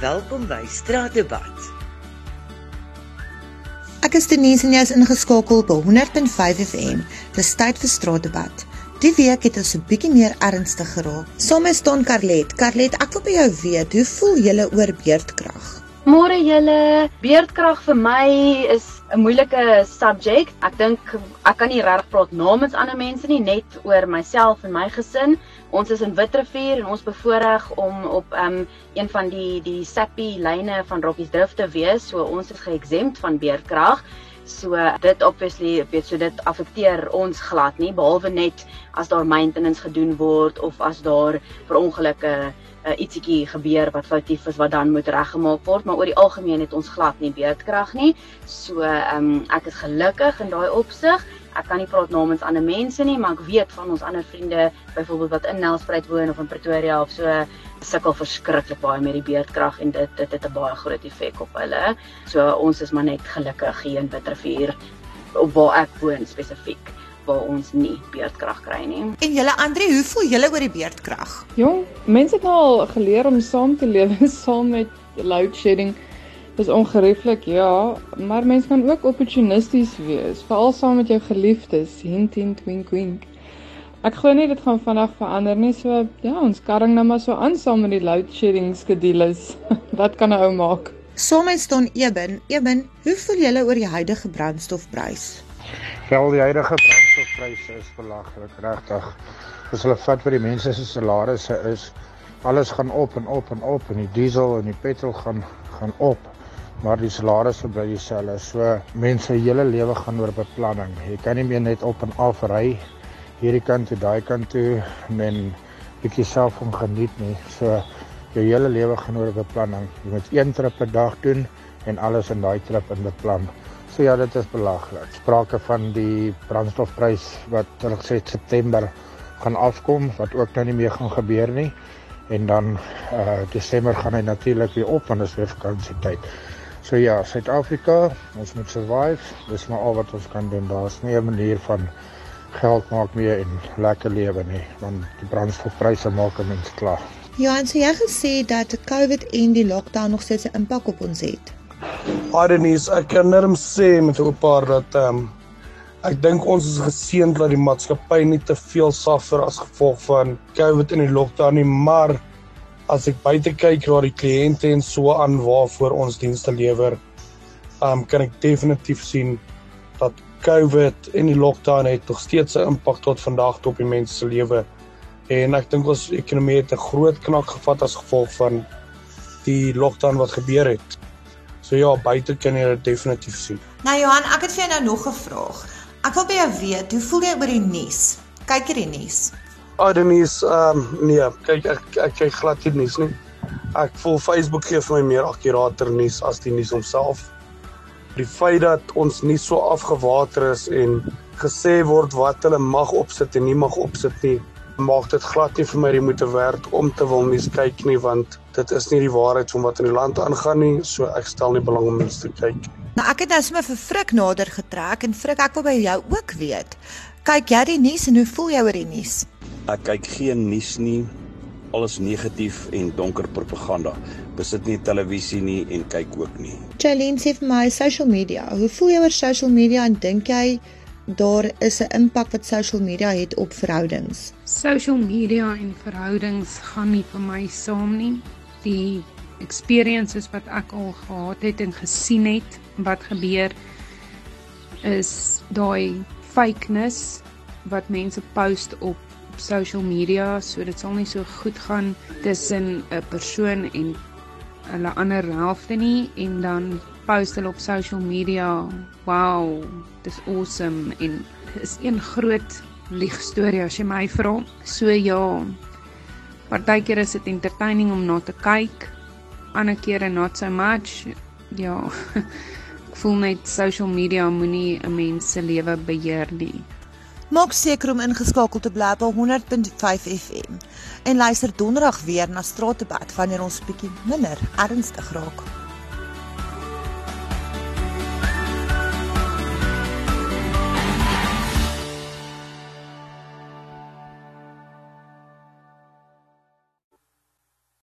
Welkom by Straatdebat. Ek is Denise en jy is ingeskakel op 100.5 FM. Dis tyd vir Straatdebat. Die week het ons 'n bietjie meer ernstig geraak. Somme staan Carlet. Carlet, ek wil by jou weet, hoe voel jy oor beerdkrag? Môre julle, beerdkrag vir my is 'n moeilike subject. Ek dink ek kan nie regtig praat namens ander mense nie, net oor myself en my gesin. Ons is in Witrifuur en ons bevoorreg om op um, een van die die SAPI lyne van Rockies Drift te wees. So ons is geexempt van beerdkrag. So dit obviously weet so dit affekteer ons glad nie behalwe net as daar maintenance gedoen word of as daar verongelukke uh, ietsiekie gebeur wat foutief is wat dan moet reggemaak word, maar oor die algemeen het ons glad nie beerdkrag nie. So um, ek is gelukkig in daai opsig. Ek kan nie praat namens ander mense nie, maar ek weet van ons ander vriende, byvoorbeeld wat in Nelspruit woon of in Pretoria of so, sukkel verskriklik baie met die beerdkrag en dit dit het 'n baie groot effek op hulle. So ons is maar net gelukkig hier in Witrifuur op waar ek woon spesifiek waar ons nie beerdkrag kry nie. En julle Andre, hoe voel julle oor die beerdkrag? Jong, mense het nou al geleer om saam te lewe saam met load shedding. Dis ongerieflik, ja, maar mense kan ook opportunisties wees, veral saam met jou geliefdes, hint hint wink wink. Ek glo nie dit gaan vandag verander nie, so ja, ons karring nou maar so aan saam met die load shedding skedules. Wat kan 'n ou maak? Sommige staan Eben, Eben, hoe voel jy oor die huidige brandstofprys? Wel die huidige brandstofpryse is belaglik, regtig. As hulle vat wat die mense se salarisse is, alles gaan op en op en op en die diesel en die petrol gaan gaan op. Maar die salarisse bly dieselfde. So mense hele lewe gaan oor beplanning. Jy kan nie meer net op en af ry hierdie kant toe, daai kant toe en bietjie self om geniet nie. So jou hele lewe gaan oor beplanning. Jy moet een trip per dag doen en alles in daai trip in beplan. So ja, dit is belaglik. Sprake van die brandstofprys wat hulle gesê September gaan afkom wat ook nou nie meer gaan gebeur nie. En dan uh Desember gaan hy natuurlik weer op want dit is weer vakansietyd. So ja, Suid-Afrika, ons moet survive. Dis maar al wat ons kan doen. Daar's nie 'n manier van geld maak meer en lekker lewe nie, want die brandstofpryse maak 'n mens klaar. Ja, en so jy gesê dat COVID en die lockdown nog steeds 'n impak op ons het. Ardenis, ek kan net sê met 'n paar dat ehm um, ek dink ons is geseënd dat die maatskappy nie te veel suffer as gevolg van COVID in die lockdown nie, maar as ek buite kyk na die kliënte en so aan waarvoor ons dienste lewer, um, kan ek definitief sien dat COVID en die lockdown het nog steeds 'n impak tot vandag op die mense se lewe. En ek dink ons ekonomie het 'n groot knak gevat as gevolg van die lockdown wat gebeur het. So ja, buite kan jy dit definitief sien. Nou Johan, ek het vir jou nou nog 'n vraag. Ek wil by jou weet, hoe voel jy oor die nuus? Kyk jy die nuus? Die nuus, ehm um, nee, kyk ek ek kyk glad nie nuus nie. Ek voel Facebook gee vir my meer akkurater nuus as die nuus homself. Die feit dat ons nie so afgewater is en gesê word wat hulle mag opsit en nie mag opsit nie, maak dit glad nie vir my die moeite werd om te wil nuus kyk nie want dit is nie die waarheid van wat in die land aangaan nie so ek stel nie belang om nuus te kyk nou ek het nou sommer vir Frik nader getrek en Frik ek wil by jou ook weet kyk jy die nuus en hoe voel jy oor die nuus ek kyk geen nuus nie alles negatief en donker propaganda besit nie televisie nie en kyk ook nie Charlene sê vir my social media hoe voel jy oor social media en dink jy daar is 'n impak wat social media het op verhoudings. Social media en verhoudings gaan nie vir my saam nie. Die experiences wat ek al gehad het en gesien het wat gebeur is daai fakeness wat mense post op social media, so dit sal nie so goed gaan tussen 'n persoon en hulle ander helfte nie en dan post hulle op social media. Wow, dis awesome en is een groot liegstorie as jy my vra. So ja. Partykeer is dit entertaining om na te kyk. Ander kere not so much. Ja. Ek voel net social media moenie 'n mens se lewe beheer nie. Maak seker om ingeskakel te bly op 100.5 FM en luister donderdag weer na Straatdebat wanneer ons bietjie minder ernstig raak.